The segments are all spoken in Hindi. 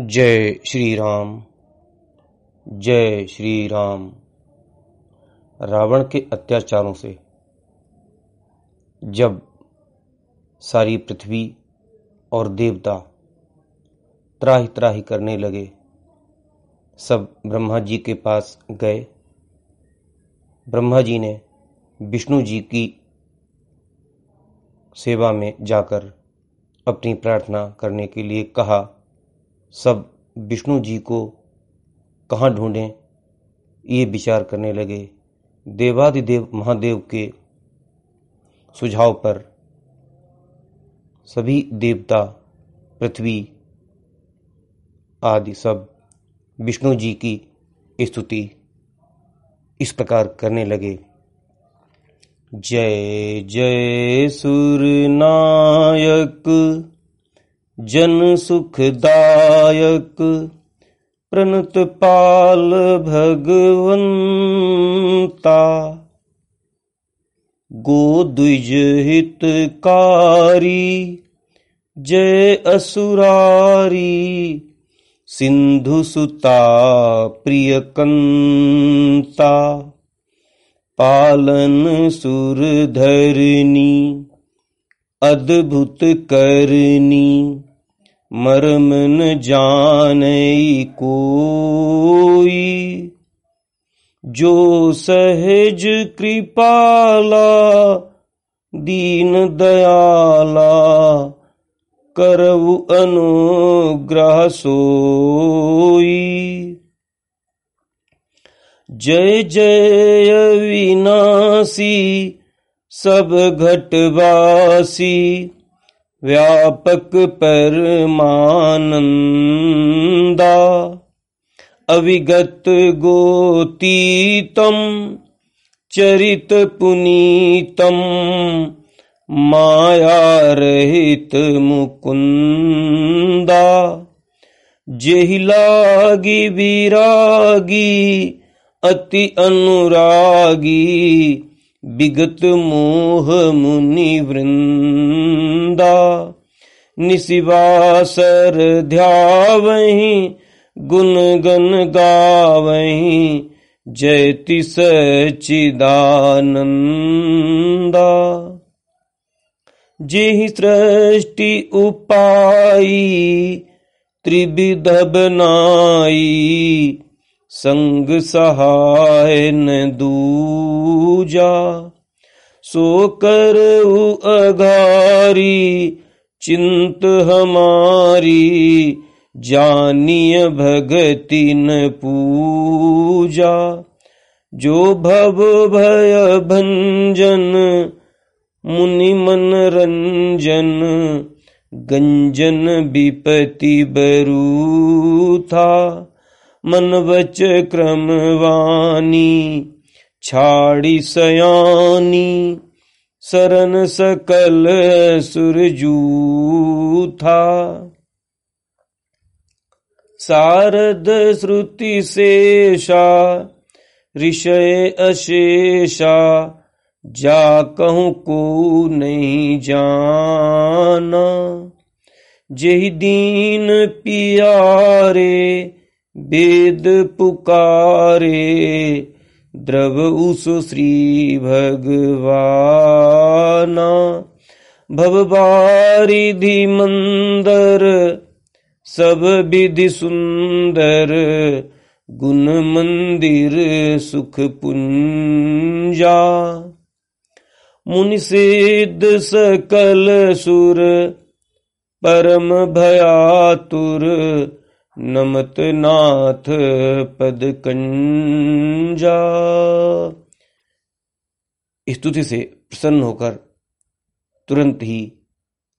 जय श्री राम जय श्री राम रावण के अत्याचारों से जब सारी पृथ्वी और देवता त्राही त्राही करने लगे, सब ब्रह्मा जी के पास गए। ब्रह्मा जी ने विष्णु जी की सेवा में जाकर अपनी प्रार्थना करने के लिए कहा सब विष्णु जी को कहाँ ढूंढें? ये विचार करने लगे। देवादिदेव महादेव के सुझाव पर सभी देवता, पृथ्वी आदि सब विष्णु जी की स्तुति इस प्रकार करने लगे। जय जय सुरनायक जन सुखदायक प्रणत पाल भगवंता गोद्विज हितकारी, जय असुरारी, सिंधु सुता प्रियकंता। पालन सुरधरनी अद्भुत करनी मर्म न जाने कोई। जो सहज कृपाला, दीन दयाला, करऊ अनुग्रह सोई। जय जय विनाशी, सब घटवासी व्यापक परमानंदा अविगत गोतीतम चरित पुनीतम माया रहित मुकुंदा। जेहि लागी विरागी अति अनुरागी विगत मोह मुनि वृंदा, निशिवासर ध्यावही गुन गन गावही, जयति सचिदानंदा जेहि सृष्टि उपाई त्रिविध बनाई संग सहाय न दूजा, सो कर अघारी, चिंत हमारी, जानिय भगति न पूजा। जो भव भय भंजन, मुनि मन रंजन, गंजन विपति बरू था मन वच क्रमवानी छाड़ी सयानी सरन सकल सुरजू था सारद श्रुति शेषा, ऋषय अशेषा, जा कहूँ को नहीं जाना। जही दीन पियारे वेद पुकारे, द्रव उस श्री भगवाना। भवबारिधि मंदर, सब विधि सुंदर, गुण मंदिर सुख पुंजा। मुनि सिद्ध सकल सुर, परम भयातुर नमत नाथ पद कंजा। स्तुति से प्रसन्न होकर तुरंत ही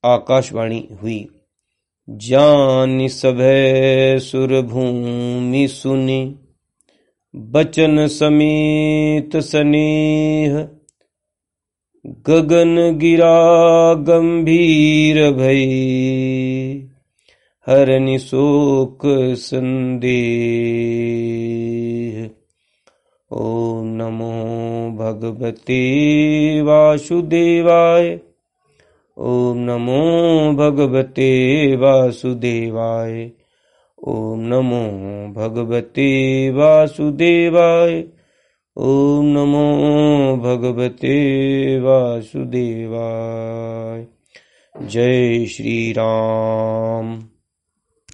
आकाशवाणी हुई। जान सभय सुर भूमि सुनि, बचन समेत स्नेह, गगन गिरा गंभीर भई। हरनि शोक संदेह ओम नमो भगवते वासुदेवाय। ओम नमो भगवते वासुदेवाय। ॐ नमो भगवते वासुदेवाय। ॐ नमो भगवते वासुदेवाय। जय श्री राम।